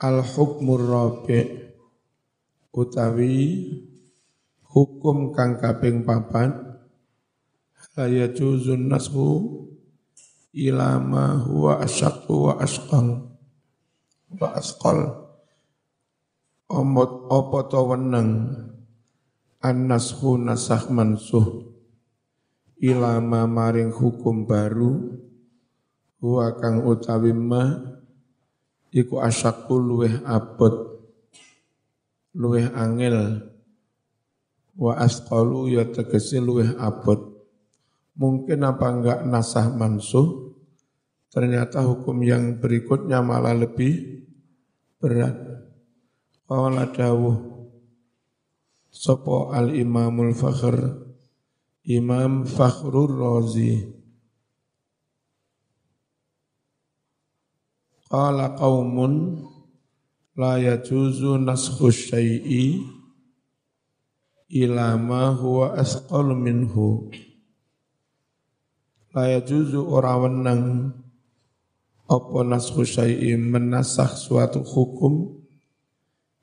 al hukmur rabi utawi hukum kang kaping papat la juzun nasbu ila ma huwa asyaqqu wa asqal wa asqal. Omot opo to weneng? An-nashu nasah mansuh ilama maring hukum baru huwa kang utawi ma iku asyaqqu luweh abot luweh angel. Wa asqalu ya tegesi luweh abot. Mungkin apa enggak nasah mansuh? Ternyata hukum yang berikutnya malah lebih berat. Qala dawuh Sopo al-imamul fakhr? Imam Fakhrur Razi Qala qawmun La yajuzu naskhu syai'i Ila ma huwa asqal minhu. La yajuzu ora wenang Apa naskhu syai'i menasah suatu hukum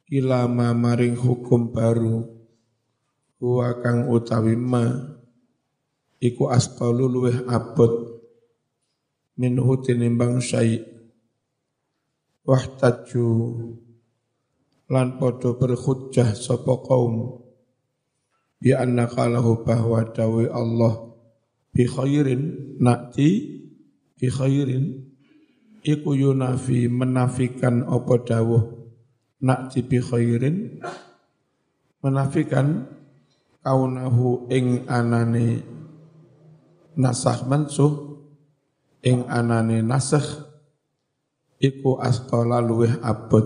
ilama maring hukum baru. Huwa kang utawi ma iku asqalu luweh abot minhu tinimbang syai wahtaju. Lan podo berhujjah sapa kaum. Bi anna qalahu bahwa dawi Allah bi khairin nakti bi khairin. Iku yunafi menafikan apa dawuh? Nak bi khairin. Menafikan kaunahu ing anane nasah mansuh ing anane nasah iku asqala luweh abot.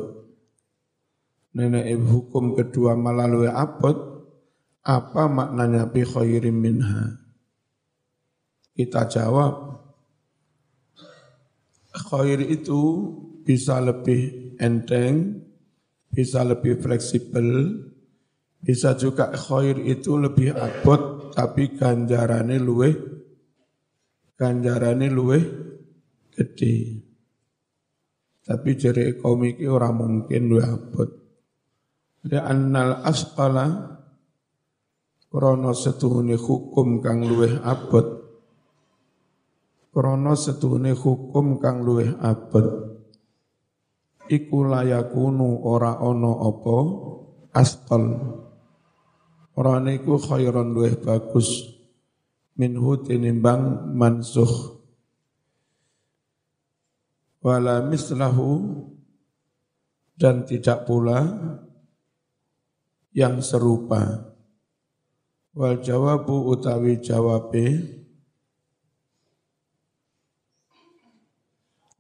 Nenek hukum kedua malah luweh abot. Apa maknanya bi khairin minha? Kita jawab. Khair itu bisa lebih enteng bisa lebih fleksibel, bisa juga khair itu lebih abot, tapi ganjarannya luwe, ganjarannya luwe gede. Tapi jari komik orang mungkin luwe abot. annal asqala krono setuhune hukum kang luwe abot. Krono setuhune hukum kang luwe abot iku layakunu ora ono opo asqal ora niku khairon luweh bagus minhu tinimbang mansuh wala mislahu dan tidak pula yang serupa. Wal jawabu utawi jawabe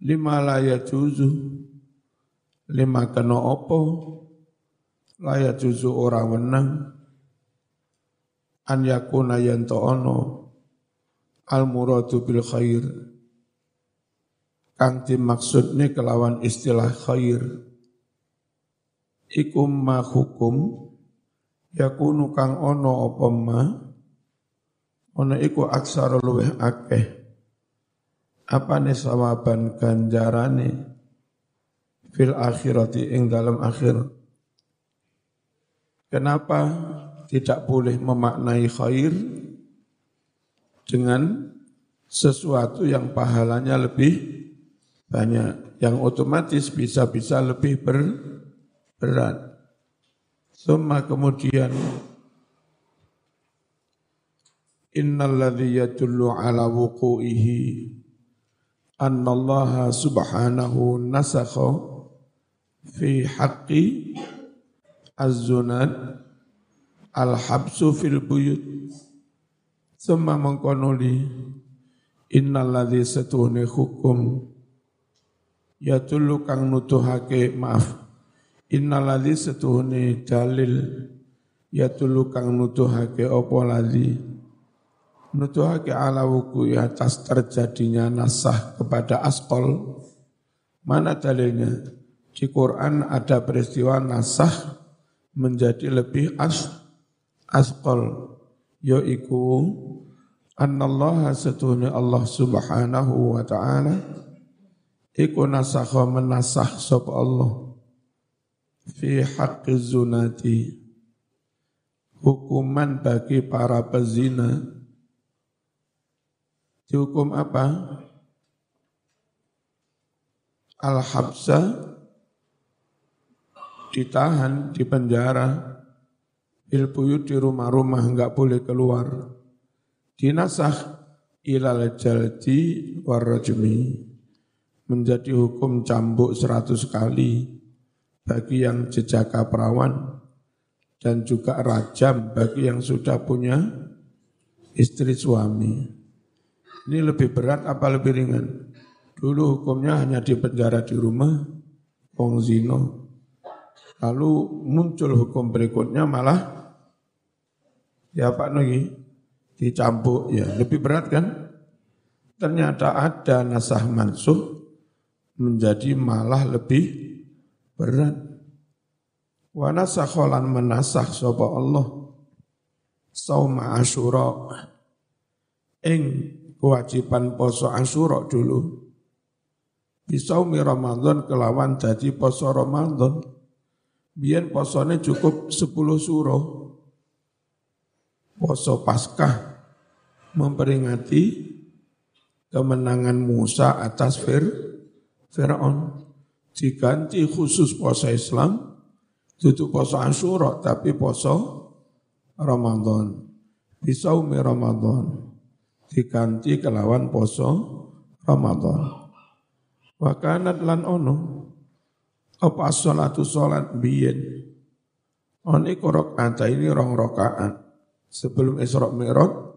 lima la yajuzu lima kena opo layak juzu orang menang an yakuna yanto ono al muradu bil khair kang dimaksudnya kelawan istilah khair. Ikum ma hukum yakunu kang ono opo ma? Ono iku aksara luweh akeh. Apa ne sawaban ganjarane? Fil akhirati ing dalam akhir. Kenapa tidak boleh memaknai khair? Dengan sesuatu yang pahalanya lebih banyak, yang otomatis bisa-bisa lebih ber, berat. Summa kemudian Innalladhi yadullu ala wuku'ihi Annallaha subhanahu nasakha fi haqqi az-zunat al-habsu fil buyut Suma mengkonuli innalladzi setuhne hukum ya tulu kang nutuhake maaf. Innalladzi setuhne dalil. Ya tulu kang nutuhake apa ladzi? Nutuhake ala wuku atas terjadinya nasah kepada askol. Mana dalilnya? Di Quran ada peristiwa nasah menjadi lebih as asqal yaiku annallaha setuhni Allah subhanahu wa ta'ala iku nasakha menasah sop Allah. Fi haqqi zunati. Hukuman bagi para pezina. Dihukum apa? Al-habsa. Ditahan di penjara. Ilbuyut di rumah-rumah enggak boleh keluar. Dinasah ilal jaldi warrajmi menjadi hukum cambuk seratus kali bagi yang jejaka perawan dan juga rajam bagi yang sudah punya istri suami. Ini lebih berat apa lebih ringan? Dulu hukumnya hanya di penjara di rumah, wong zino. Lalu muncul hukum berikutnya malah ya Pak Nogi dicambuk ya lebih berat kan? Ternyata ada nasah mansuh menjadi malah lebih berat. Wa nasakholan menasah sapa Allah sauma asyura ing kewajiban poso asyura dulu. Bisaumi Ramadan kelawan jadi poso Ramadan. Biyen posone cukup 10 suruh. Poso Paskah memperingati kemenangan Musa atas Fir, Fir'aun diganti khusus puasa Islam, tutup puasa Asyura tapi puasa Ramadan. Bisaumi Ramadan diganti kelawan puasa Ramadan. Wa kanat lan ono apa salatu salat biyen on iku rakaat ini rong rakaat sebelum Isra Mi'raj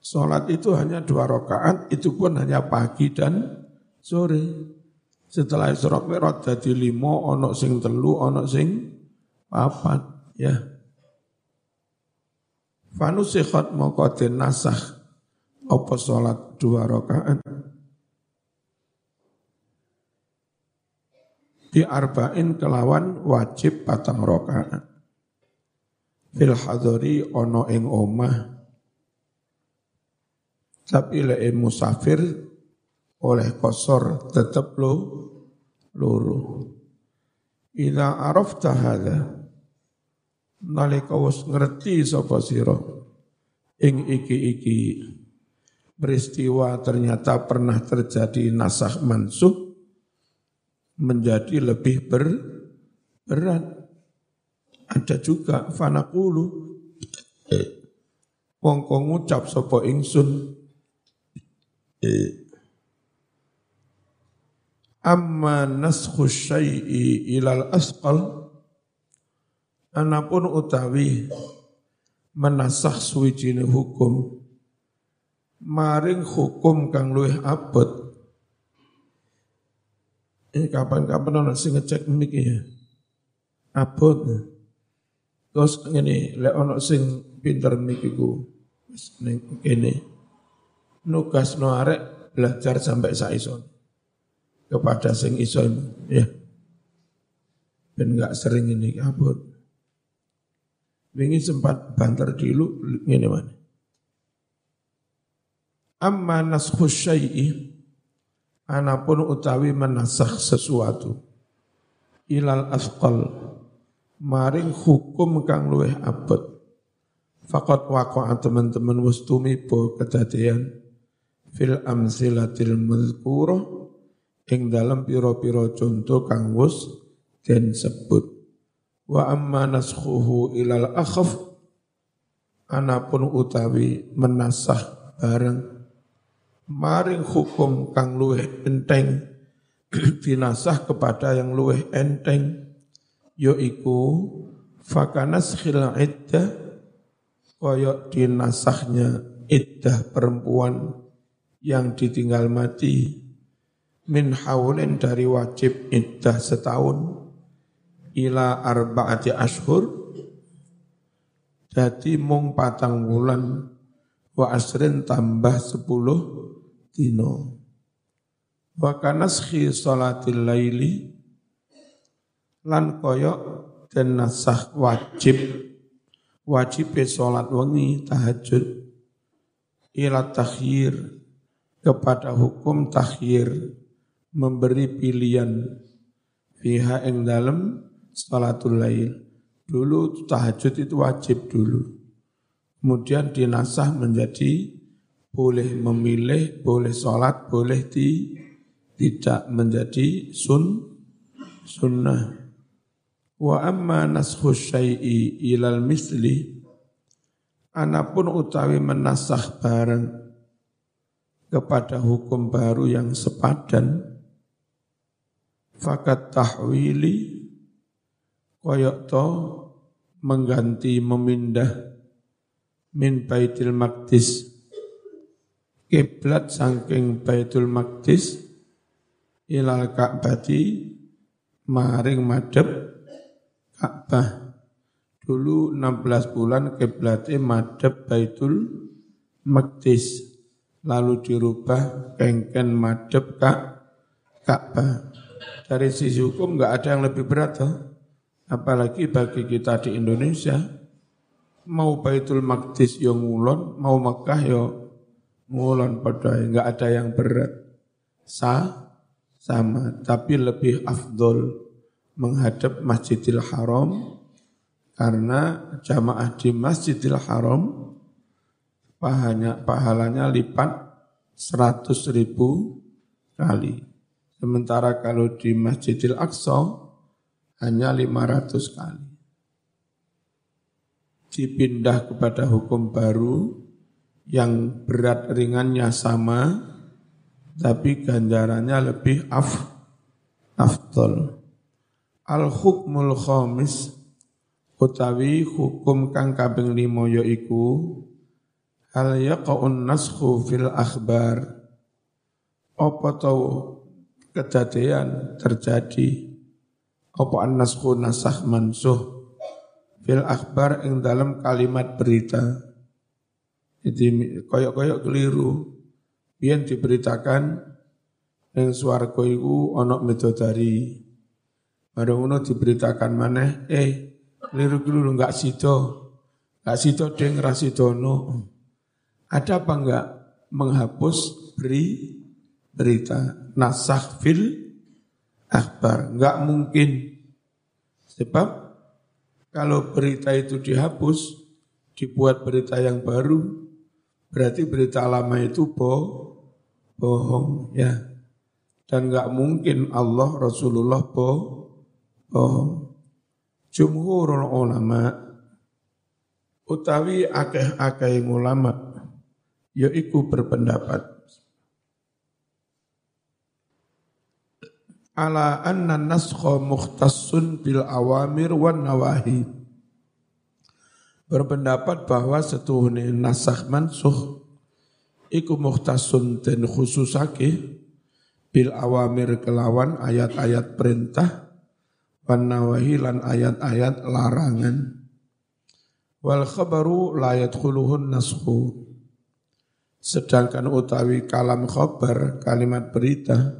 salat itu hanya dua rakaat itu pun hanya pagi dan sore setelah Isra Mi'raj dadi limo, ono sing telu, ono sing papat, ya. Fanusikhat moko nasah apa salat dua rakaat? Di arba'in kelawan wajib patang rakaat. Fil hadori ono ing omah. Tapi le musafir oleh kosor tetap lo loro. Ila arafta hadha nalika wis ngerti sapa sira ing iki-iki peristiwa ternyata pernah terjadi nasah mansuh menjadi lebih ber, berat. Ada juga fanaqulu wong ngucap sapa ingsun eh, Amma naskhu syai'i ilal asqal Anapun utawi menasah suwijine hukum maring hukum kang luwih abot. Ini kapan-kapan ana sing ngecek mik ya? Abot. Terus lek ana sing pinter mik iku wis nugas no arek belajar sampai saison kepada sing iso ya. Dan enggak sering ini kabut. Wingi sempat banter dulu ngene mana. Amma naskhu syai'i anapun utawi menasah sesuatu ilal asqal maring hukum kang luweh abot faqat waqa'a teman-teman wis tumiba kedadian fil amsilatil mazkurah ing dalam piro-piro contoh kang wus sebut. Wa amma naskhuhu ilal akhaf anapun utawi menasah bareng. Maring hukum kang luweh enteng binasah kepada yang luweh enteng yaiku fakanas khil iddah koyok dinasahnya iddah perempuan yang ditinggal mati min haulin dari wajib iddah setahun ila arba'ati ashur jadi mung patang bulan wa asrin tambah sepuluh dino. Wa kanaskhi salatil laili lan koyok dan nasah wajib. Wajib salat wengi tahajud ila takhir kepada hukum takhir memberi pilihan fiha ing dalam salatul lail. Dulu tahajud itu wajib dulu. Kemudian dinasah menjadi boleh memilih, boleh sholat, boleh di, tidak menjadi sun, sunnah. Wa amma nashu syai'i ilal misli, anapun utawi menasah bareng kepada hukum baru yang sepadan, fakat tahwili koyok to mengganti memindah min baitil maqdis. Kiblat saking baitul maqdis ilal ka'bati maring madhep Ka'bah. Dulu 16 bulan kiblatnya madhep baitul maqdis lalu dirubah kengken madhep Ka'bah dari sisi hukum nggak ada yang lebih berat toh. Apalagi bagi kita di Indonesia, mau Baitul Maqdis yang ngulon, mau Mekah yo ngulon pada nggak ada yang berat. Sa sama, tapi lebih afdol menghadap Masjidil Haram karena jamaah di Masjidil Haram pahalanya, pahalanya lipat 100 ribu kali. Sementara kalau di Masjidil Aqsa hanya 500 kali. Dipindah kepada hukum baru yang berat ringannya sama, tapi ganjarannya lebih af, afdol. Al-hukmul khamis utawi hukum kang kaping limo yaiku hal yaqaun naskhu fil akhbar apa tau kejadian terjadi. Apa an-nasku nasah mansuh fil akhbar ing dalam kalimat berita. Jadi koyok-koyok keliru. Biar diberitakan yang suara iku onok metodari baru uno diberitakan mana eh keliru-keliru enggak sido enggak sido deng rasidono ada apa enggak menghapus beri berita nasah fil akhbar. Enggak mungkin. Sebab kalau berita itu dihapus, dibuat berita yang baru, berarti berita lama itu bo bohong ya. Dan enggak mungkin Allah Rasulullah bo bohong. Jumhurul ulama utawi akeh-akeh ulama yaiku berpendapat ala anna naskha mukhtassun bil awamir wan nawahi. Berpendapat bahwa setuhune nasakh mansuh iku mukhtassun dan khususake bil awamir kelawan ayat-ayat perintah wan nawahi lan ayat-ayat larangan. Wal khabaru la yadkhuluhun naskhu. Sedangkan utawi kalam khabar, kalimat berita,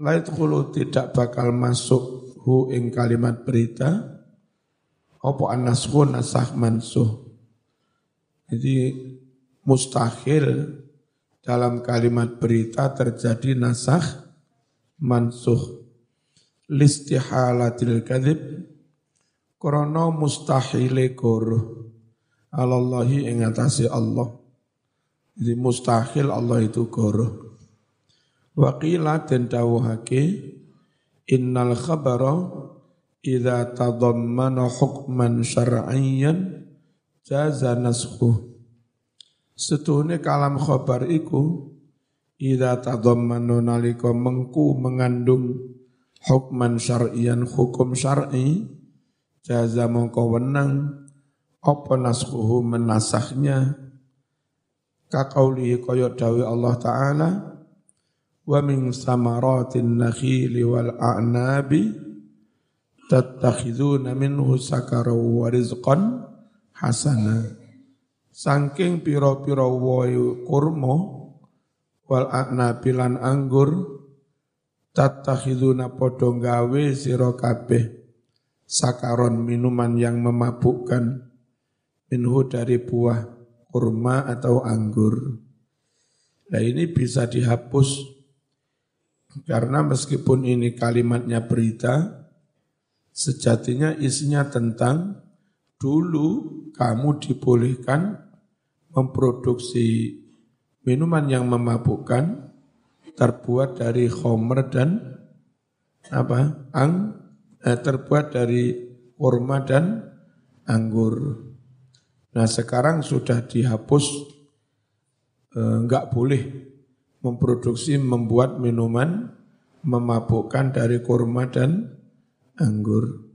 Lait kulu tidak bakal masuk hu ing kalimat berita opo anasku nasah mansuh. Jadi mustahil dalam kalimat berita terjadi nasah mansuh. Listihalatil kadhib krono mustahile goro alallahi ing Allah. Jadi mustahil Allah itu goro. Waqila dan dawuhake innal khabara idza tadammana hukman syar'iyyan jaza naskhu. Setuhune kalam khabar iku idza tadammana nalika mengku mengandung hukman syar'iyan hukum syar'i jaza mongko wenang apa naskhuhu menasahnya kaqauli kaya dawe Allah taala wa min samaratin nakhili wal a'nabi tattakhiduna minhu sakara wa rizqan hasana saking pira-pira wayu kurma wal a'nabi lan anggur tattakhiduna padha gawe sira kabeh sakaron minuman yang memabukkan minhu dari buah kurma atau anggur. Nah ini bisa dihapus karena meskipun ini kalimatnya berita, Sejatinya isinya tentang dulu kamu dibolehkan memproduksi minuman yang memabukkan terbuat dari khomer dan apa ang eh, terbuat dari kurma dan anggur. Nah sekarang sudah dihapus eh, enggak boleh memproduksi membuat minuman memabukkan dari kurma dan anggur.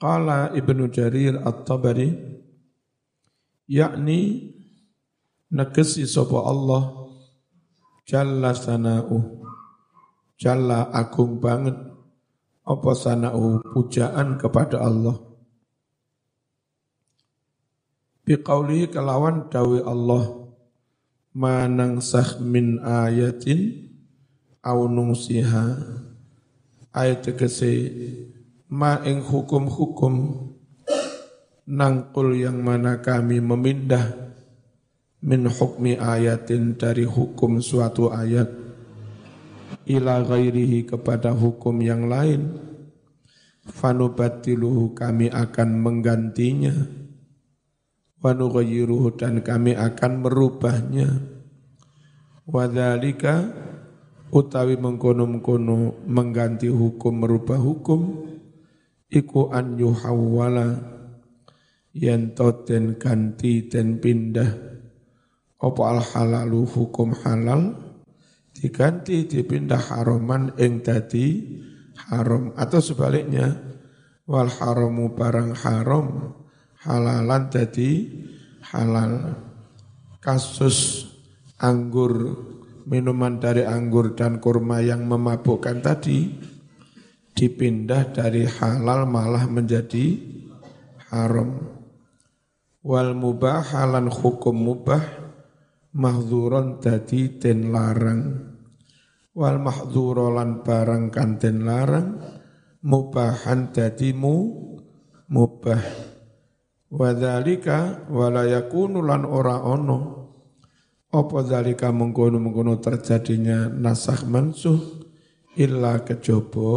Qala Ibnu Jarir At-Tabari yakni negesi sapa Allah jalla sana'u jalla agung banget. Apa sana'u pujaan kepada Allah. Biqauli kelawan dawi Allah manangsah min ayatin au nungsiha. Ayat tegese ma ing hukum-hukum nangkul yang mana kami memindah min hukmi ayatin dari hukum suatu ayat ila ghairihi kepada hukum yang lain. Fanubatiluhu kami akan menggantinya wanughayyiruhu dan kami akan merubahnya. Wadzalika utawi mengkono-mengkono mengganti hukum merubah hukum iku an yuhawwala yen den ganti den pindah. Apa al halalu hukum halal? Diganti dipindah haroman ing dadi haram. Atau sebaliknya wal haramu barang haram halalan dadi halal kasus anggur minuman dari anggur dan kurma yang memabukkan tadi dipindah dari halal malah menjadi haram. Wal mubah halan hukum mubah mahzuron dadi den larang. Wal mahzurolan barang kan den larang mubahan dadi mu mubah. Wadhalika walayakunu lan ora ono. Apa zalika mengkono-mengkono terjadinya nasah mansuh illa kejaba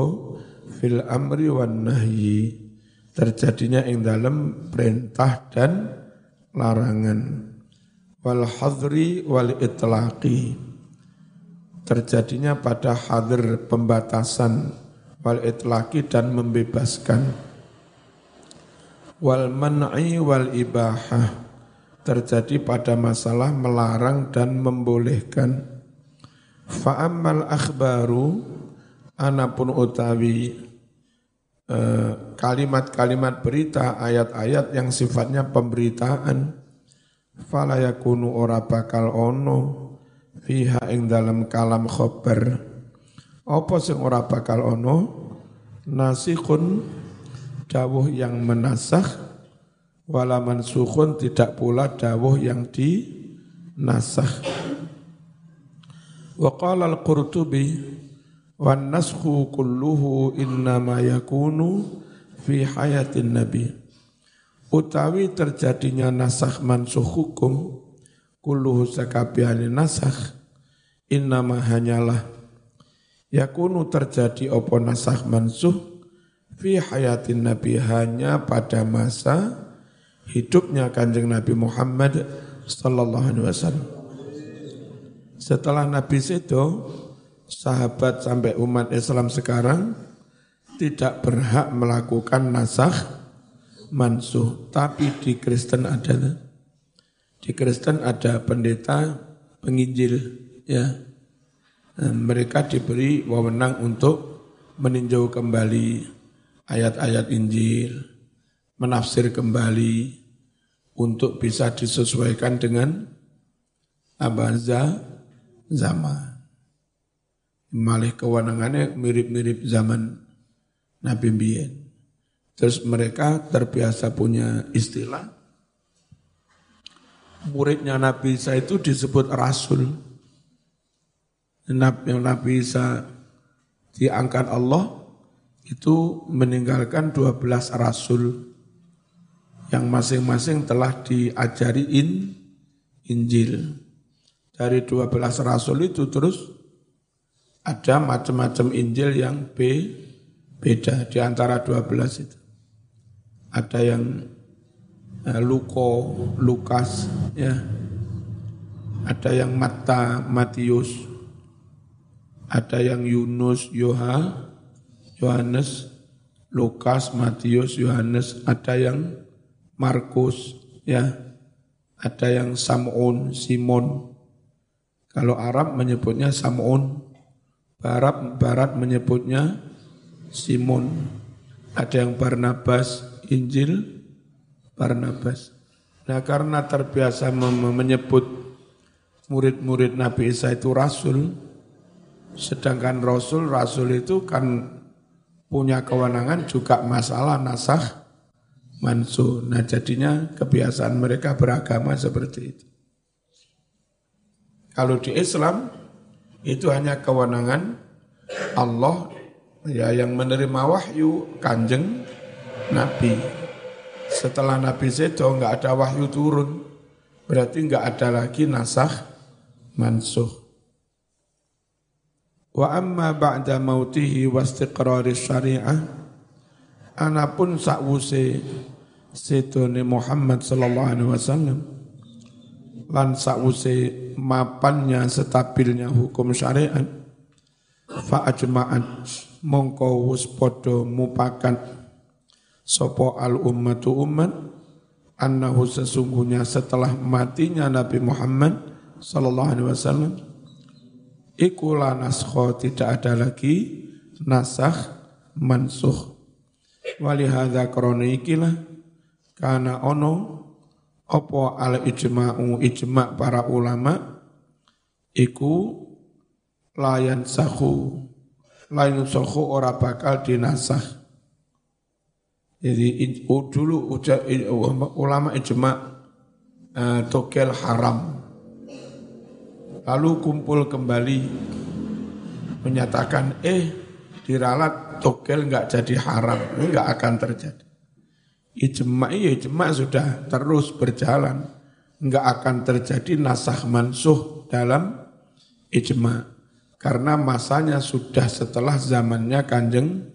fil amri wan nahyi. Terjadinya ing dalam perintah dan larangan. Wal hadri wal itlaqi. Terjadinya pada hadir pembatasan wal itlaqi dan membebaskan wal man'i wal ibahah terjadi pada masalah melarang dan membolehkan fa'ammal akhbaru anapun utawi Eh, kalimat-kalimat berita, ayat-ayat yang sifatnya pemberitaan, falayakunu ora bakal ono fiha ing dalam kalam khobar. Apa sing ora bakal ono? Nasikhun dawuh yang menasah wala mansukhun tidak pula dawuh yang dinasah. Wa qala al-Qurtubi wan naskhu kulluhu innama yakunu fi hayatin nabi utawi terjadinya nasakh mansuh hukum kulluhu sakabiani nasakh innama hanyalah yakunu terjadi opo nasakh mansuh fi hayatin nabi hanya pada masa hidupnya kanjeng Nabi Muhammad sallallahu alaihi wasallam setelah Nabi itu sahabat sampai umat Islam sekarang tidak berhak melakukan nasah mansuh. Tapi di Kristen ada. Di Kristen ada pendeta penginjil. ya mereka diberi wewenang untuk meninjau kembali ayat-ayat Injil, menafsir kembali untuk bisa disesuaikan dengan abaza zaman malih kewenangannya mirip-mirip zaman Nabi Mbien. Terus mereka terbiasa punya istilah. Muridnya Nabi Isa itu disebut Rasul. Nabi Isa diangkat Allah itu meninggalkan 12 Rasul yang masing-masing telah diajari in, Injil. Dari 12 Rasul itu terus ada macam-macam Injil yang B, beda di antara 12 itu. Ada yang uh, Luko, Lukas, ya. Ada yang Matta, Matius. Ada yang Yunus, Yoha, Yohanes, Lukas, Matius, Yohanes. Ada yang Markus, ya. Ada yang Samun, Simon. Kalau Arab menyebutnya Samun, Barat, Barat menyebutnya Simon. Ada yang Barnabas, Injil, Barnabas. Nah karena terbiasa menyebut murid-murid Nabi Isa itu Rasul, sedangkan Rasul, Rasul itu kan punya kewenangan juga masalah nasah mansuh. Nah jadinya kebiasaan mereka beragama seperti itu. Kalau di Islam itu hanya kewenangan Allah ya yang menerima wahyu kanjeng Nabi. Setelah Nabi Zedo nggak ada wahyu turun, berarti nggak ada lagi nasah mansuh. Wa amma ba'da mautihi wa istiqrari syariah, anapun sakwuse sedone Muhammad sallallahu alaihi wasallam lan sakwuse mapannya stabilnya hukum syariat fa ajma'at mongko wis padha mupakat sapa al ummatu ummat annahu sesungguhnya setelah matinya Nabi Muhammad sallallahu alaihi wasallam iku la tidak ada lagi nasakh mansuh wali hadza krana ikilah kana ono apa al ijma'u ijma' para ulama iku layan sahu layan sahu ora bakal dinasah jadi dulu ulama ijma' uh, togel haram lalu kumpul kembali menyatakan eh diralat togel nggak jadi haram nggak akan terjadi Ijma iya ijma sudah terus berjalan. Enggak akan terjadi nasah mansuh dalam ijma. Karena masanya sudah setelah zamannya kanjeng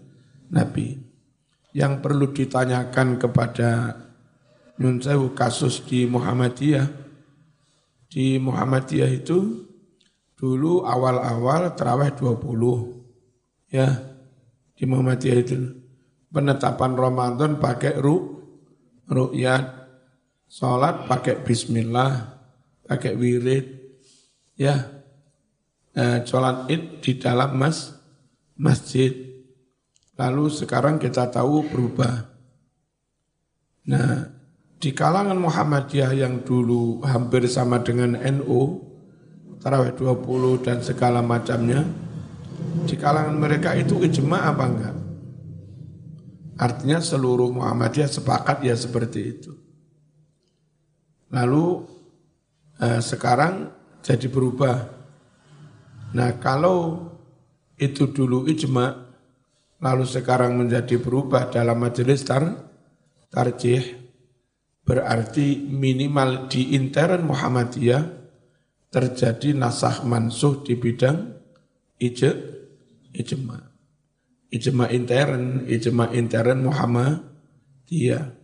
Nabi. Yang perlu ditanyakan kepada Nun Sewu kasus di Muhammadiyah. Di Muhammadiyah itu dulu awal-awal terawih 20. Ya, di Muhammadiyah itu penetapan Ramadan pakai ru, ru'yat, sholat pakai bismillah, pakai wirid, ya, eh, sholat id di dalam mas, masjid. Lalu sekarang kita tahu berubah. Nah, di kalangan Muhammadiyah yang dulu hampir sama dengan NU, tarawih 20 dan segala macamnya, di kalangan mereka itu ijma apa enggak? Artinya seluruh Muhammadiyah sepakat ya seperti itu. Lalu eh, sekarang jadi berubah. Nah kalau itu dulu ijma, lalu sekarang menjadi berubah dalam majelis tar, tarjih, berarti minimal di intern Muhammadiyah terjadi nasah mansuh di bidang ijma. ijma ijma intern, ijma intern Muhammadiyah.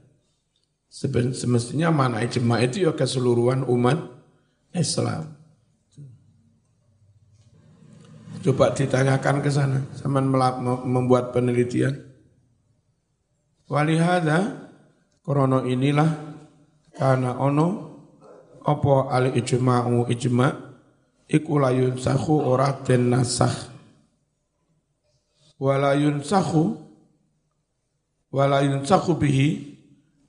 Semestinya mana ijma itu ya keseluruhan umat Islam. Coba ditanyakan ke sana, sama membuat penelitian. Walihada, krono inilah karena ono opo al ijma'u ijma' iku layun sahu ora den nasah. Walayun sahu walayun sahu bihi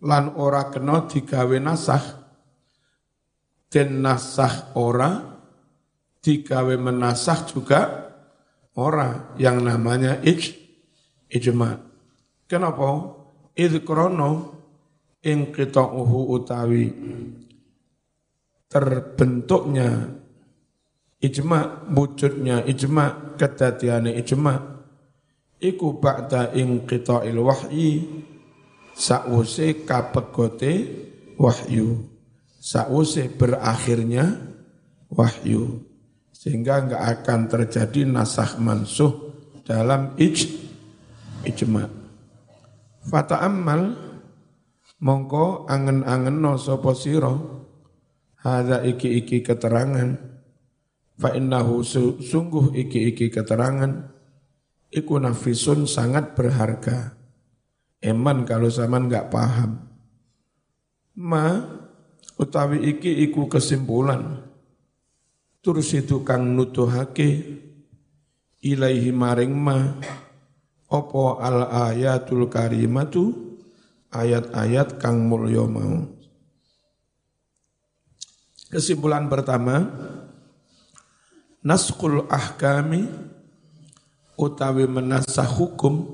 lan ora kena digawe nasah. Den nasah ora digawe menasah juga ora yang namanya ij ijma. Kenapa? Id krono ing uhu utawi terbentuknya ijma wujudnya ijma kedatiane ijma iku ba'da inqita'il wahyi sakwuse kapegote wahyu sakwuse berakhirnya wahyu sehingga enggak akan terjadi nasah mansuh dalam ij ijma. Fata amal mongko angen-angen no sapa sira hadza iki-iki keterangan fa innahu sungguh iki-iki keterangan iku nafisun sangat berharga. Eman kalau zaman nggak paham. Ma utawi iki iku kesimpulan. Terus itu kang nutuhake ilaihi maring ma opo al ayatul karimatu ayat-ayat kang mulya mau. Kesimpulan pertama, naskul ahkami utawi menasah hukum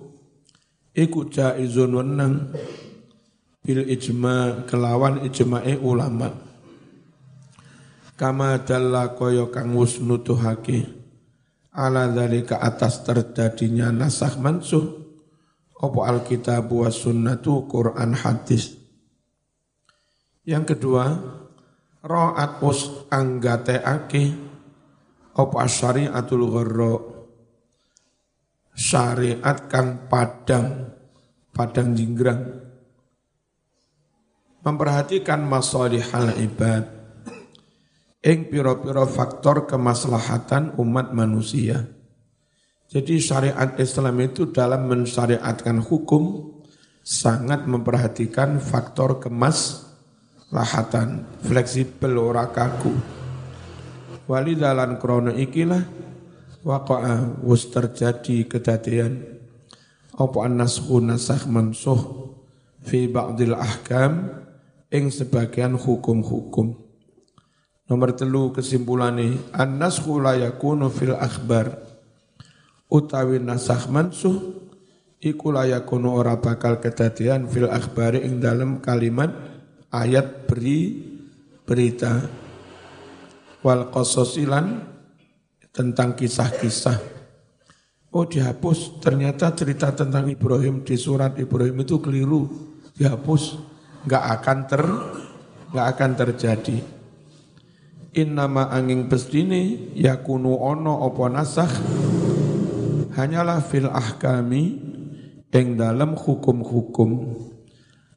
iku jaizun wenang bil ijma kelawan ijma'e ulama kama dalla kaya kang wis nutuhake ala dzalika atas terjadinya nasah mansuh apa alkitab wa sunnatu Quran hadis yang kedua ra'at us anggateake apa syariatul gharra syariat kang padang, padang jinggrang. Memperhatikan masalihal ibad, ing piro-piro faktor kemaslahatan umat manusia. Jadi syariat Islam itu dalam mensyariatkan hukum sangat memperhatikan faktor kemaslahatan, fleksibel ora kaku. Walidalan krono ikilah waqa'a wus terjadi kedadian apa an-nashu nasakh mansuh fi ba'dil ahkam ing sebagian hukum-hukum. Nomor telu kesimpulane an-nashu la yakunu fil akhbar utawi nasakh mansuh iku la yakunu ora bakal kedadian fil akhbari ing dalam kalimat ayat beri berita wal qasasilan tentang kisah-kisah. Oh dihapus, ternyata cerita tentang Ibrahim di surat Ibrahim itu keliru, dihapus, nggak akan ter, nggak akan terjadi. In nama angin bestini yakunu ono opo nasah hanyalah fil ahkami ing dalam hukum-hukum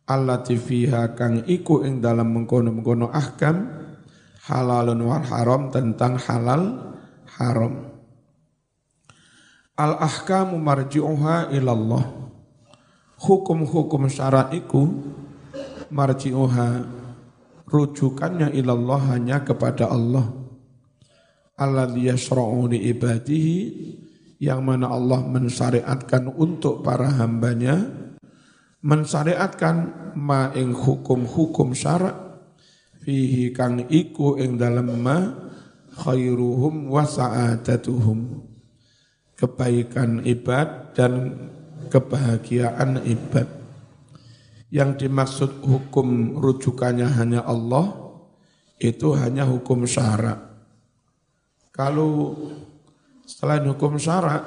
allati fiha kang iku ing dalam mengkono-mengkono ahkam halalun wal haram tentang halal haram. Al-ahkamu marji'uha ilallah. Hukum-hukum syara'iku marji'uha rujukannya ilallah hanya kepada Allah. Alladhi yasra'u li ibadihi yang mana Allah mensyariatkan untuk para hambanya mensyariatkan ma ing hukum-hukum syarak fihi kang iku ing dalam ma khairuhum wa sa'adatuhum. Kebaikan ibad dan kebahagiaan ibad. Yang dimaksud hukum rujukannya hanya Allah itu hanya hukum syarak. Kalau selain hukum syarak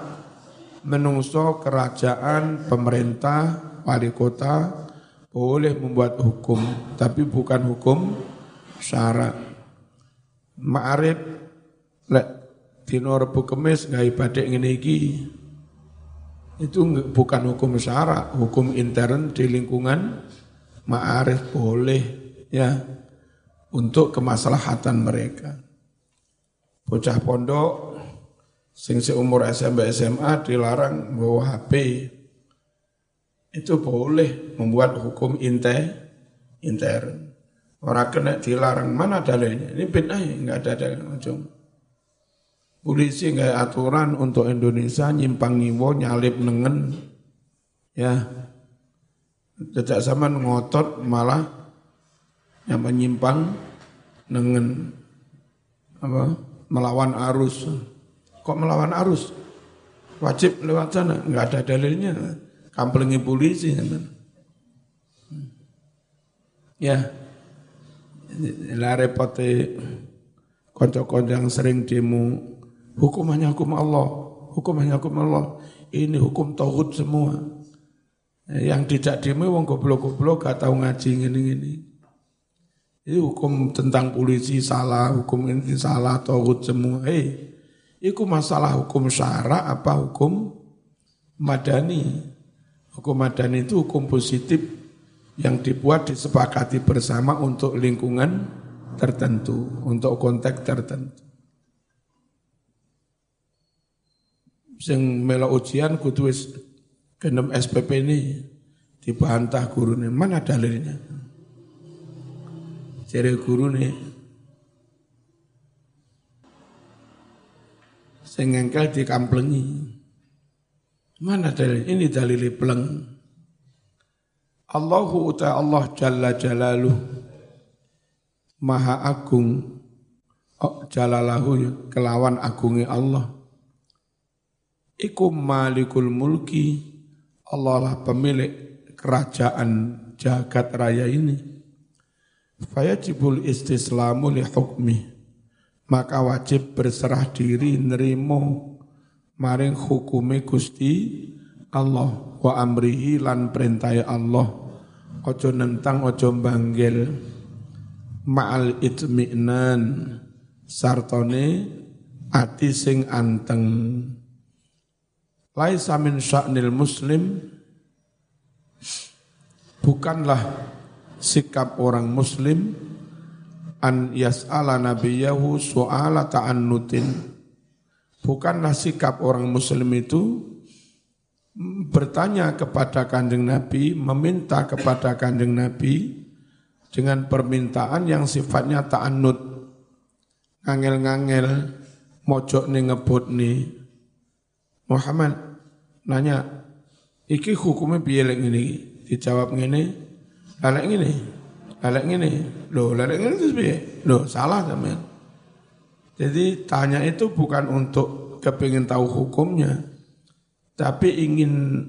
menungso kerajaan pemerintah wali kota boleh membuat hukum tapi bukan hukum syarak ma'arif lek dino Rebu Kemis gawe badik ngene itu bukan hukum syarak, hukum intern di lingkungan ma'arif boleh ya untuk kemaslahatan mereka. Bocah pondok sing seumur SMP SMA dilarang bawa HP. Itu boleh membuat hukum inte intern. Orang kena dilarang mana dalilnya? Ini bid'ah enggak ada dalil macam. Polisi nggak aturan untuk Indonesia nyimpang ngiwo nyalip nengen ya sejak zaman ngotot malah yang menyimpang nengen apa melawan arus kok melawan arus wajib lewat sana nggak ada dalilnya kamplengi polisi ya lah repotnya konco-konco yang sering demo Hukum hanya hukum Allah. Hukum hanya hukum Allah. Ini hukum tauhid semua. Yang tidak demo wong goblok-goblok gak tahu ngaji ngene-ngene. Ini hukum tentang polisi salah, hukum ini salah, tauhid semua. Hei, itu masalah hukum syara apa hukum madani. Hukum madani itu hukum positif yang dibuat disepakati bersama untuk lingkungan tertentu, untuk konteks tertentu. Sing melo ujian kudu genem SPP ini dibantah gurune. Mana dalilnya? Jere gurune sing engkel dikamplengi. Mana dalil? Ini dalil pleng. Allahu uta Allah jalla jalaluh Maha agung oh, jalalahu kelawan agungi Allah Iku malikul mulki Allah lah pemilik kerajaan jagat raya ini Fayajibul istislamu li hukmi Maka wajib berserah diri nerimo Maring hukumi gusti Allah. Wa amrihi lan perintai Allah. Ojo nentang ojo banggil Ma'al itmi'nan Sartone ati sing anteng. Laisa min sya'nil muslim bukanlah sikap orang muslim an yas'ala nabiyahu su'ala ta'annutin bukanlah sikap orang muslim itu bertanya kepada kanjeng Nabi, meminta kepada kanjeng Nabi dengan permintaan yang sifatnya ta'annut, ngangel-ngangel, mojok nih ngebut nih. Muhammad, nanya, iki hukumnya lek ngene Dijawab ngene, lalek ngene. Lalek ngene. Loh, lalek ngene itu piye? Loh, salah sampean. Jadi tanya itu bukan untuk kepingin tahu hukumnya, tapi ingin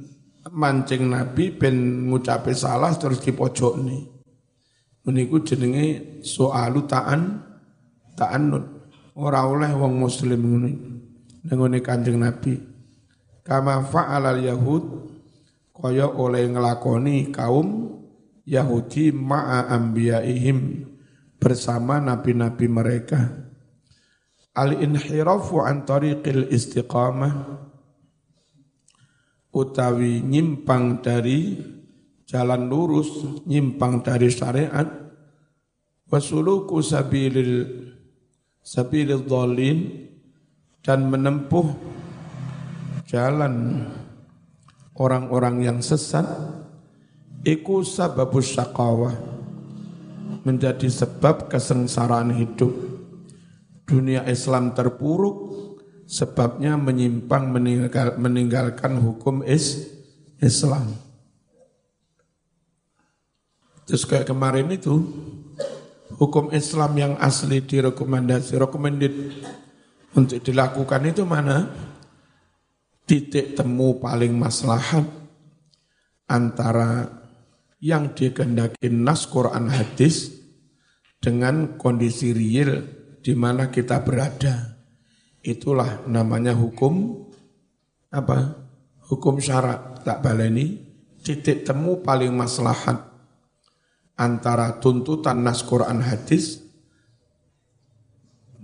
mancing Nabi ben ngucape salah terus dipojok nih. Meniku jenenge soalu ta'an ta'annut. Ora oleh wong muslim ngene. Nengone Kanjeng Nabi kama fa'alal yahud kaya oleh ngelakoni kaum Yahudi ma'a anbiya'ihim bersama nabi-nabi mereka. Al-inhirafu an tariqil istiqamah utawi nyimpang dari jalan lurus nyimpang dari syariat wasuluku sabilil sabilil dhalin dan menempuh jalan orang-orang yang sesat iku sababus syaqawah menjadi sebab kesengsaraan hidup. Dunia Islam terpuruk sebabnya menyimpang meninggal, meninggalkan hukum is, Islam. Terus kayak kemarin itu hukum Islam yang asli direkomendasi recommended untuk dilakukan itu mana? Titik temu paling maslahat antara yang dikehendaki nas Quran hadis dengan kondisi real di mana kita berada. Itulah namanya hukum apa? Hukum syarat tak baleni titik temu paling maslahat antara tuntutan nas Quran hadis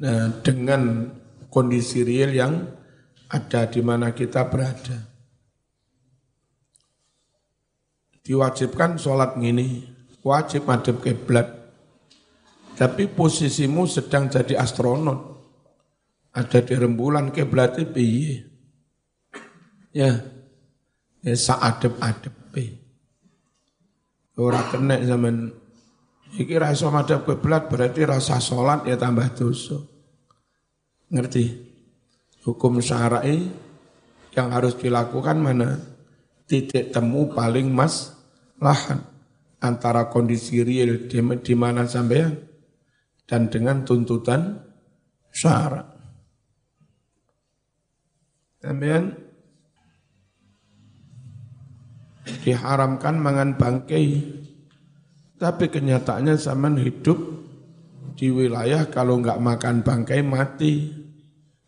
eh, dengan kondisi real yang ada di mana kita berada. Diwajibkan sholat gini, wajib madep kiblat. Tapi posisimu sedang jadi astronot. Ada di rembulan kiblat piye? Ya, ya saadep-adep Ora kena zaman iki rasa madhep kiblat berarti rasa sholat ya tambah dosa. Ngerti? hukum syar'i yang harus dilakukan mana? Titik temu paling mas lahan antara kondisi real di, di mana sampean dan dengan tuntutan syara. Sampean diharamkan mangan bangkai, tapi kenyataannya zaman hidup di wilayah kalau nggak makan bangkai mati.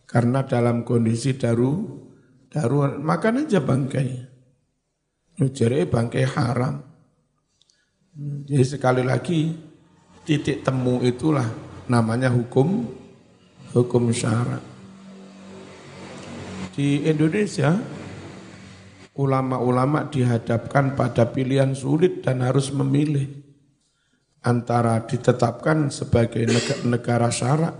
Karena dalam kondisi daru, darurat, makan aja bangkai. Jadi bangkai haram. Jadi sekali lagi, titik temu itulah namanya hukum, hukum syarat. Di Indonesia, ulama-ulama dihadapkan pada pilihan sulit dan harus memilih antara ditetapkan sebagai negara syarak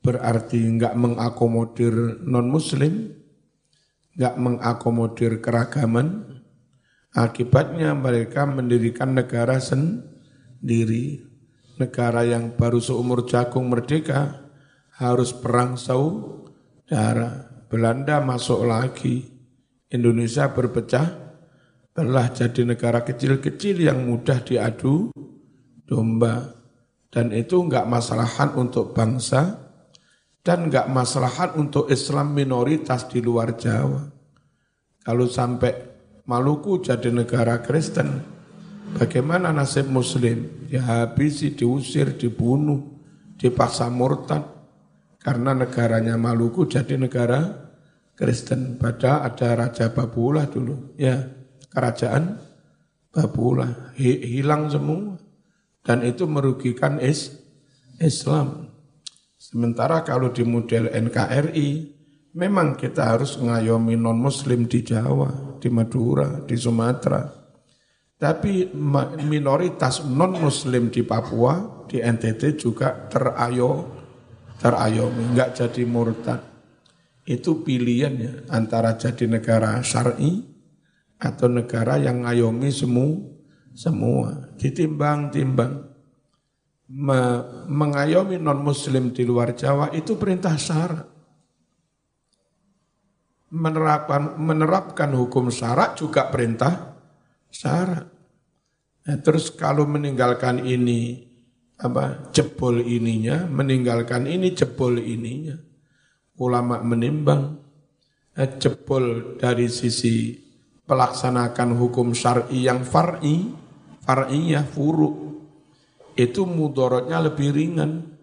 berarti enggak mengakomodir non muslim enggak mengakomodir keragaman akibatnya mereka mendirikan negara sendiri. Negara yang baru seumur jagung merdeka harus perang saudara. Belanda masuk lagi. Indonesia berpecah telah jadi negara kecil-kecil yang mudah diadu domba. Dan itu enggak masalahan untuk bangsa dan enggak masalahan untuk Islam minoritas di luar Jawa. Kalau sampai Maluku jadi negara Kristen, bagaimana nasib Muslim? Ya habisi, diusir, dibunuh, dipaksa murtad. Karena negaranya Maluku jadi negara Kristen. Pada ada Raja Babula dulu, ya kerajaan Babula hilang semua dan itu merugikan is Islam. Sementara kalau di model NKRI memang kita harus ngayomi non Muslim di Jawa, di Madura, di Sumatera. Tapi minoritas non Muslim di Papua, di NTT juga terayo, terayomi, enggak jadi murtad. Itu pilihannya antara jadi negara syar'i atau negara yang ngayomi semua semua. Ditimbang-timbang Me, mengayomi non muslim di luar Jawa itu perintah syarat. Menerapkan menerapkan hukum syarat juga perintah syarat. Nah, terus kalau meninggalkan ini apa jebol ininya meninggalkan ini jebol ininya. Ulama menimbang eh, jebol dari sisi pelaksanakan hukum syar'i yang far'i, far'iyah furu itu mudorotnya lebih ringan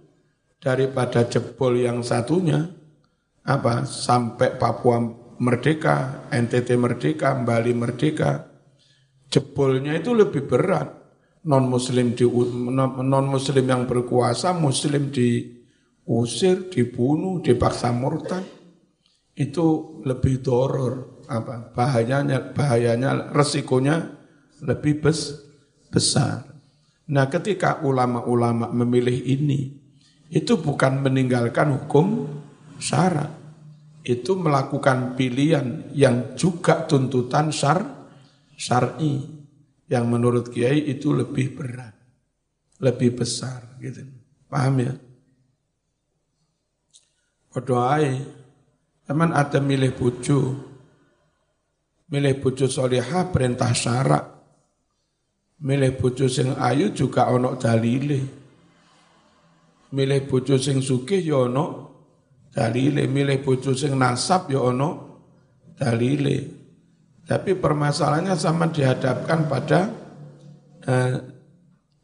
daripada jebol yang satunya apa sampai Papua merdeka, NTT merdeka, Bali merdeka. Jebolnya itu lebih berat. Non muslim di non muslim yang berkuasa, muslim di usir, dibunuh, dipaksa murtad, itu lebih doror, apa bahayanya, bahayanya, resikonya lebih bes, besar. Nah ketika ulama-ulama memilih ini, itu bukan meninggalkan hukum syarat, itu melakukan pilihan yang juga tuntutan syar, syar'i, yang menurut Kiai itu lebih berat, lebih besar, gitu. Paham ya? Ae. Teman ada milih bojo. Milih bojo solihah perintah syarak. Milih bojo sing ayu juga ono dalile. Milih bojo sing sugih ya ono dalile, milih bojo sing nasab ya ono dalile. Tapi permasalahannya sama dihadapkan pada eh,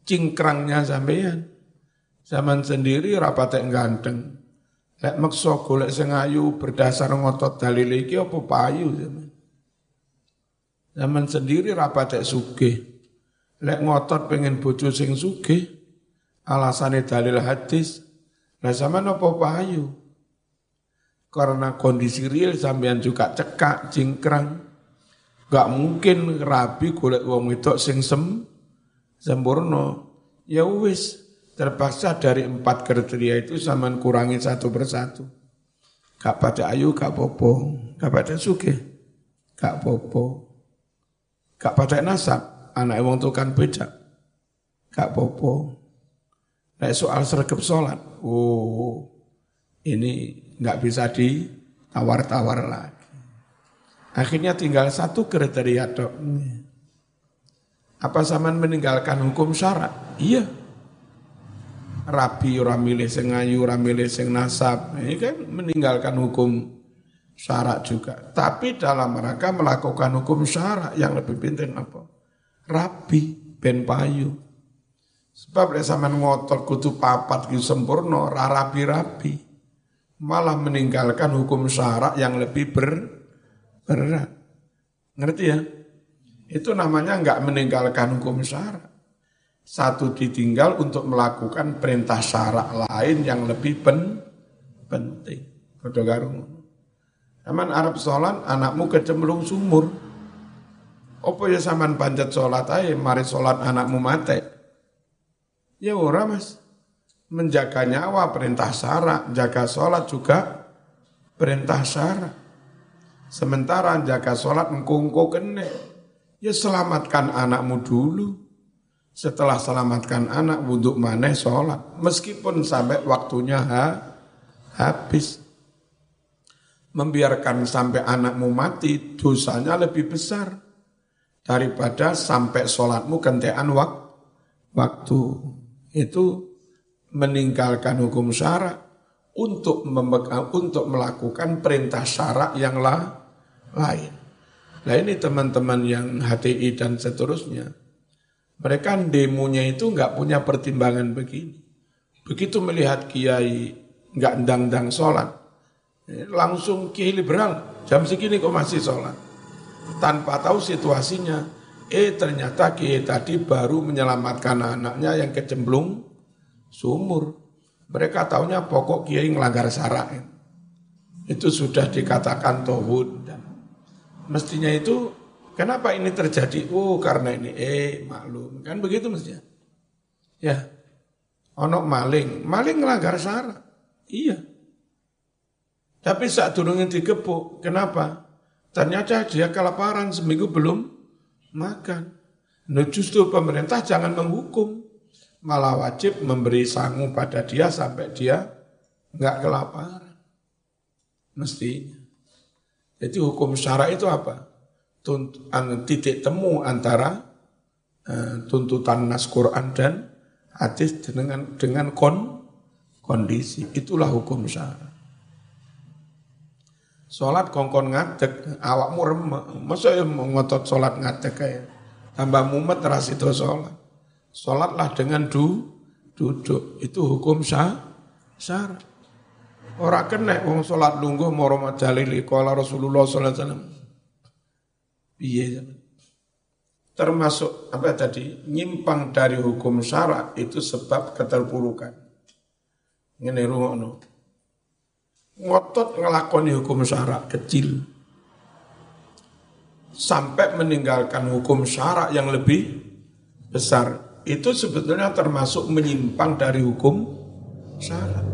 cingkrangnya sampean. Zaman sendiri rapat yang ganteng. Lek maksa golek sing ayu berdasar ngotot dalil iki apa payu zaman. Zaman sendiri rapat sugih. Lek ngotot pengen bojo sing sugih, alasane dalil hadis. Lah zaman apa payu? Karena kondisi real sampean juga cekak, cingkrang. Gak mungkin rabi golek wong wedok sing sem sempurna. Ya wis, Terpaksa dari empat kriteria itu zaman kurangi satu persatu. Gak pada ayu, gak popo. Gak pada suge, gak popo. Gak pada nasab, anak wong tukang becak. Gak popo. Nah soal sergap sholat, oh ini nggak bisa ditawar-tawar lagi. Akhirnya tinggal satu kriteria dok. Apa zaman meninggalkan hukum syarat? Iya rabi ora milih sing ayu nasab ini kan meninggalkan hukum syarat juga tapi dalam rangka melakukan hukum syarat yang lebih penting apa rabi ben payu. Sebab lek sampean ngotot kutu papat ki sempurna ra rabi-rabi. Malah meninggalkan hukum syarat yang lebih ber, berat. Ngerti ya? Itu namanya enggak meninggalkan hukum syarat satu ditinggal untuk melakukan perintah syarak lain yang lebih pen, penting. Padha Saman Arab sholat, anakmu kecemplung sumur. Apa ya saman panjat sholat aja, mari sholat anakmu mati. Ya ora mas. Menjaga nyawa perintah syara, jaga sholat juga perintah syara. Sementara jaga sholat engkongko kene. Ya selamatkan anakmu dulu. Setelah selamatkan anak, wudhu maneh sholat. Meskipun sampai waktunya ha, habis. Membiarkan sampai anakmu mati, dosanya lebih besar. Daripada sampai sholatmu kentean wak, waktu. Itu meninggalkan hukum syarak untuk untuk melakukan perintah syarak yang lain. Nah ini teman-teman yang HTI dan seterusnya, mereka demonya itu nggak punya pertimbangan begini. Begitu melihat kiai nggak ndang-ndang sholat, langsung kiai liberal, jam segini kok masih sholat. Tanpa tahu situasinya, eh ternyata kiai tadi baru menyelamatkan anaknya yang kecemplung sumur. Mereka tahunya pokok kiai ngelanggar syarat. Itu sudah dikatakan tohud. Dan mestinya itu kenapa ini terjadi? Oh karena ini, eh maklum. Kan begitu mestinya. Ya, onok maling. Maling ngelanggar syarat. Iya. Tapi saat turunnya dikepuk, kenapa? Ternyata dia kelaparan seminggu belum makan. Nah justru pemerintah jangan menghukum malah wajib memberi sangu pada dia sampai dia nggak kelaparan. Mestinya. Jadi hukum syara itu apa? Tuntutan titik temu antara uh, tuntutan nas Quran dan hadis dengan dengan kon, kondisi. Itulah hukum syara. Sholat kongkon ngadek, awakmu remek. Masa ya ngotot sholat ngadek kayak tambah mumet ras itu sholat. Sholatlah dengan du, duduk. Itu hukum sah, syarat. Orang kena wong sholat lungguh moro dalil kala Rasulullah sallallahu alaihi wasallam. Termasuk apa tadi? Nyimpang dari hukum syarat itu sebab keterpurukan. Ngene rungokno. Ngotot ngelakoni hukum syarat kecil sampai meninggalkan hukum syarat yang lebih besar itu sebetulnya termasuk menyimpang dari hukum syarat.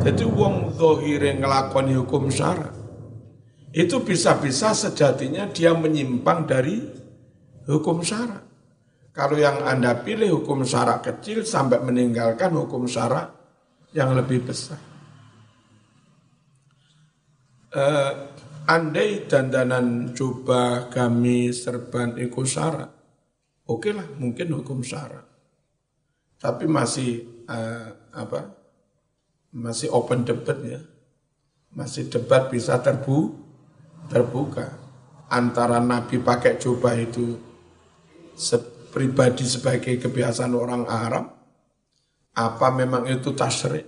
Jadi wong zohire ngelakoni hukum syarat. Itu bisa-bisa sejatinya dia menyimpang dari hukum syarat. Kalau yang Anda pilih hukum syarat kecil sampai meninggalkan hukum syarat yang lebih besar. Uh, andai dandanan coba kami serban ikut syarat, Oke lah, mungkin hukum syarat. Tapi masih uh, apa? Masih open debat ya. Masih debat bisa terbu terbuka antara Nabi pakai jubah itu pribadi sebagai kebiasaan orang Arab apa memang itu tasyrik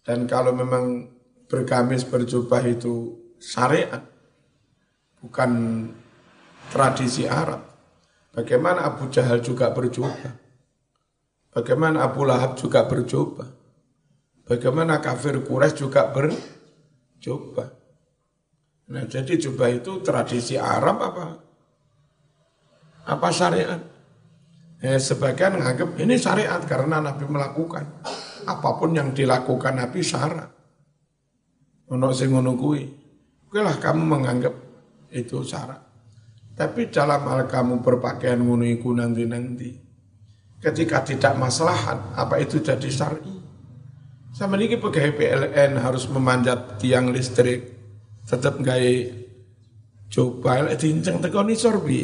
dan kalau memang bergamis berjubah itu syariat bukan tradisi Arab Bagaimana Abu Jahal juga berjubah. Bagaimana Abu Lahab juga berjubah. Bagaimana kafir Quraisy juga berjubah. Nah jadi jubah itu tradisi Arab apa? Apa syariat? Eh, sebagian menganggap ini syariat karena Nabi melakukan. Apa pun yang dilakukan Nabi syarat. Untuk sing ngono Oke kamu menganggap itu syarat. Tapi dalam hal kamu berpakaian ngunuiku nanti-nanti. Ketika tidak maslahat, apa itu jadi syar'i? Sama ini pegawai PLN harus memanjat tiang listrik. Tetap gaya coba diinceng tekoni sorbi.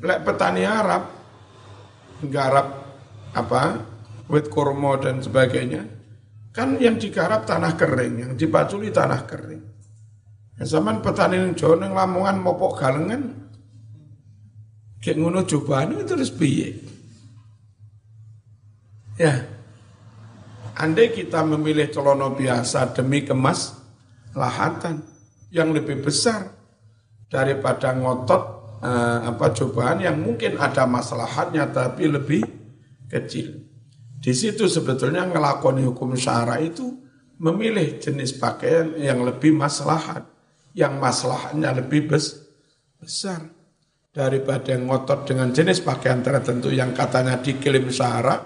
Lek petani Arab, garap apa, wit kurma dan sebagainya, kan yang digarap tanah kering, yang dipaculi tanah kering. Zaman petani ning Jawa ning Lamongan mopok galengan. Kayak ngono cobaan itu terus piye? Ya. Andai kita memilih celono biasa demi kemas lahatan yang lebih besar daripada ngotot eh, apa cobaan yang mungkin ada masalahnya tapi lebih kecil. Di situ sebetulnya ngelakoni hukum syara itu memilih jenis pakaian yang lebih maslahat, yang maslahatnya lebih bes, besar daripada ngotot dengan jenis pakaian tertentu yang katanya dikirim syara,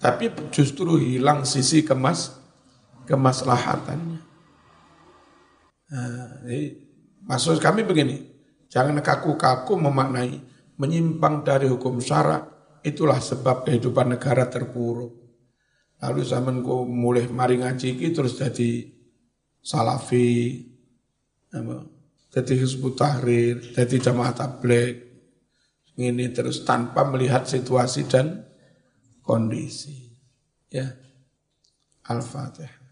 tapi justru hilang sisi kemas kemaslahatannya. Nah, jadi, maksud kami begini, jangan kaku-kaku memaknai menyimpang dari hukum syara itulah sebab kehidupan negara terpuruk. Lalu zaman ku mulai mari ngaji ki terus jadi salafi, jadi hizbut tahrir, jadi jamaah tabligh, ini terus tanpa melihat situasi dan kondisi. Ya, Al-Fatihah.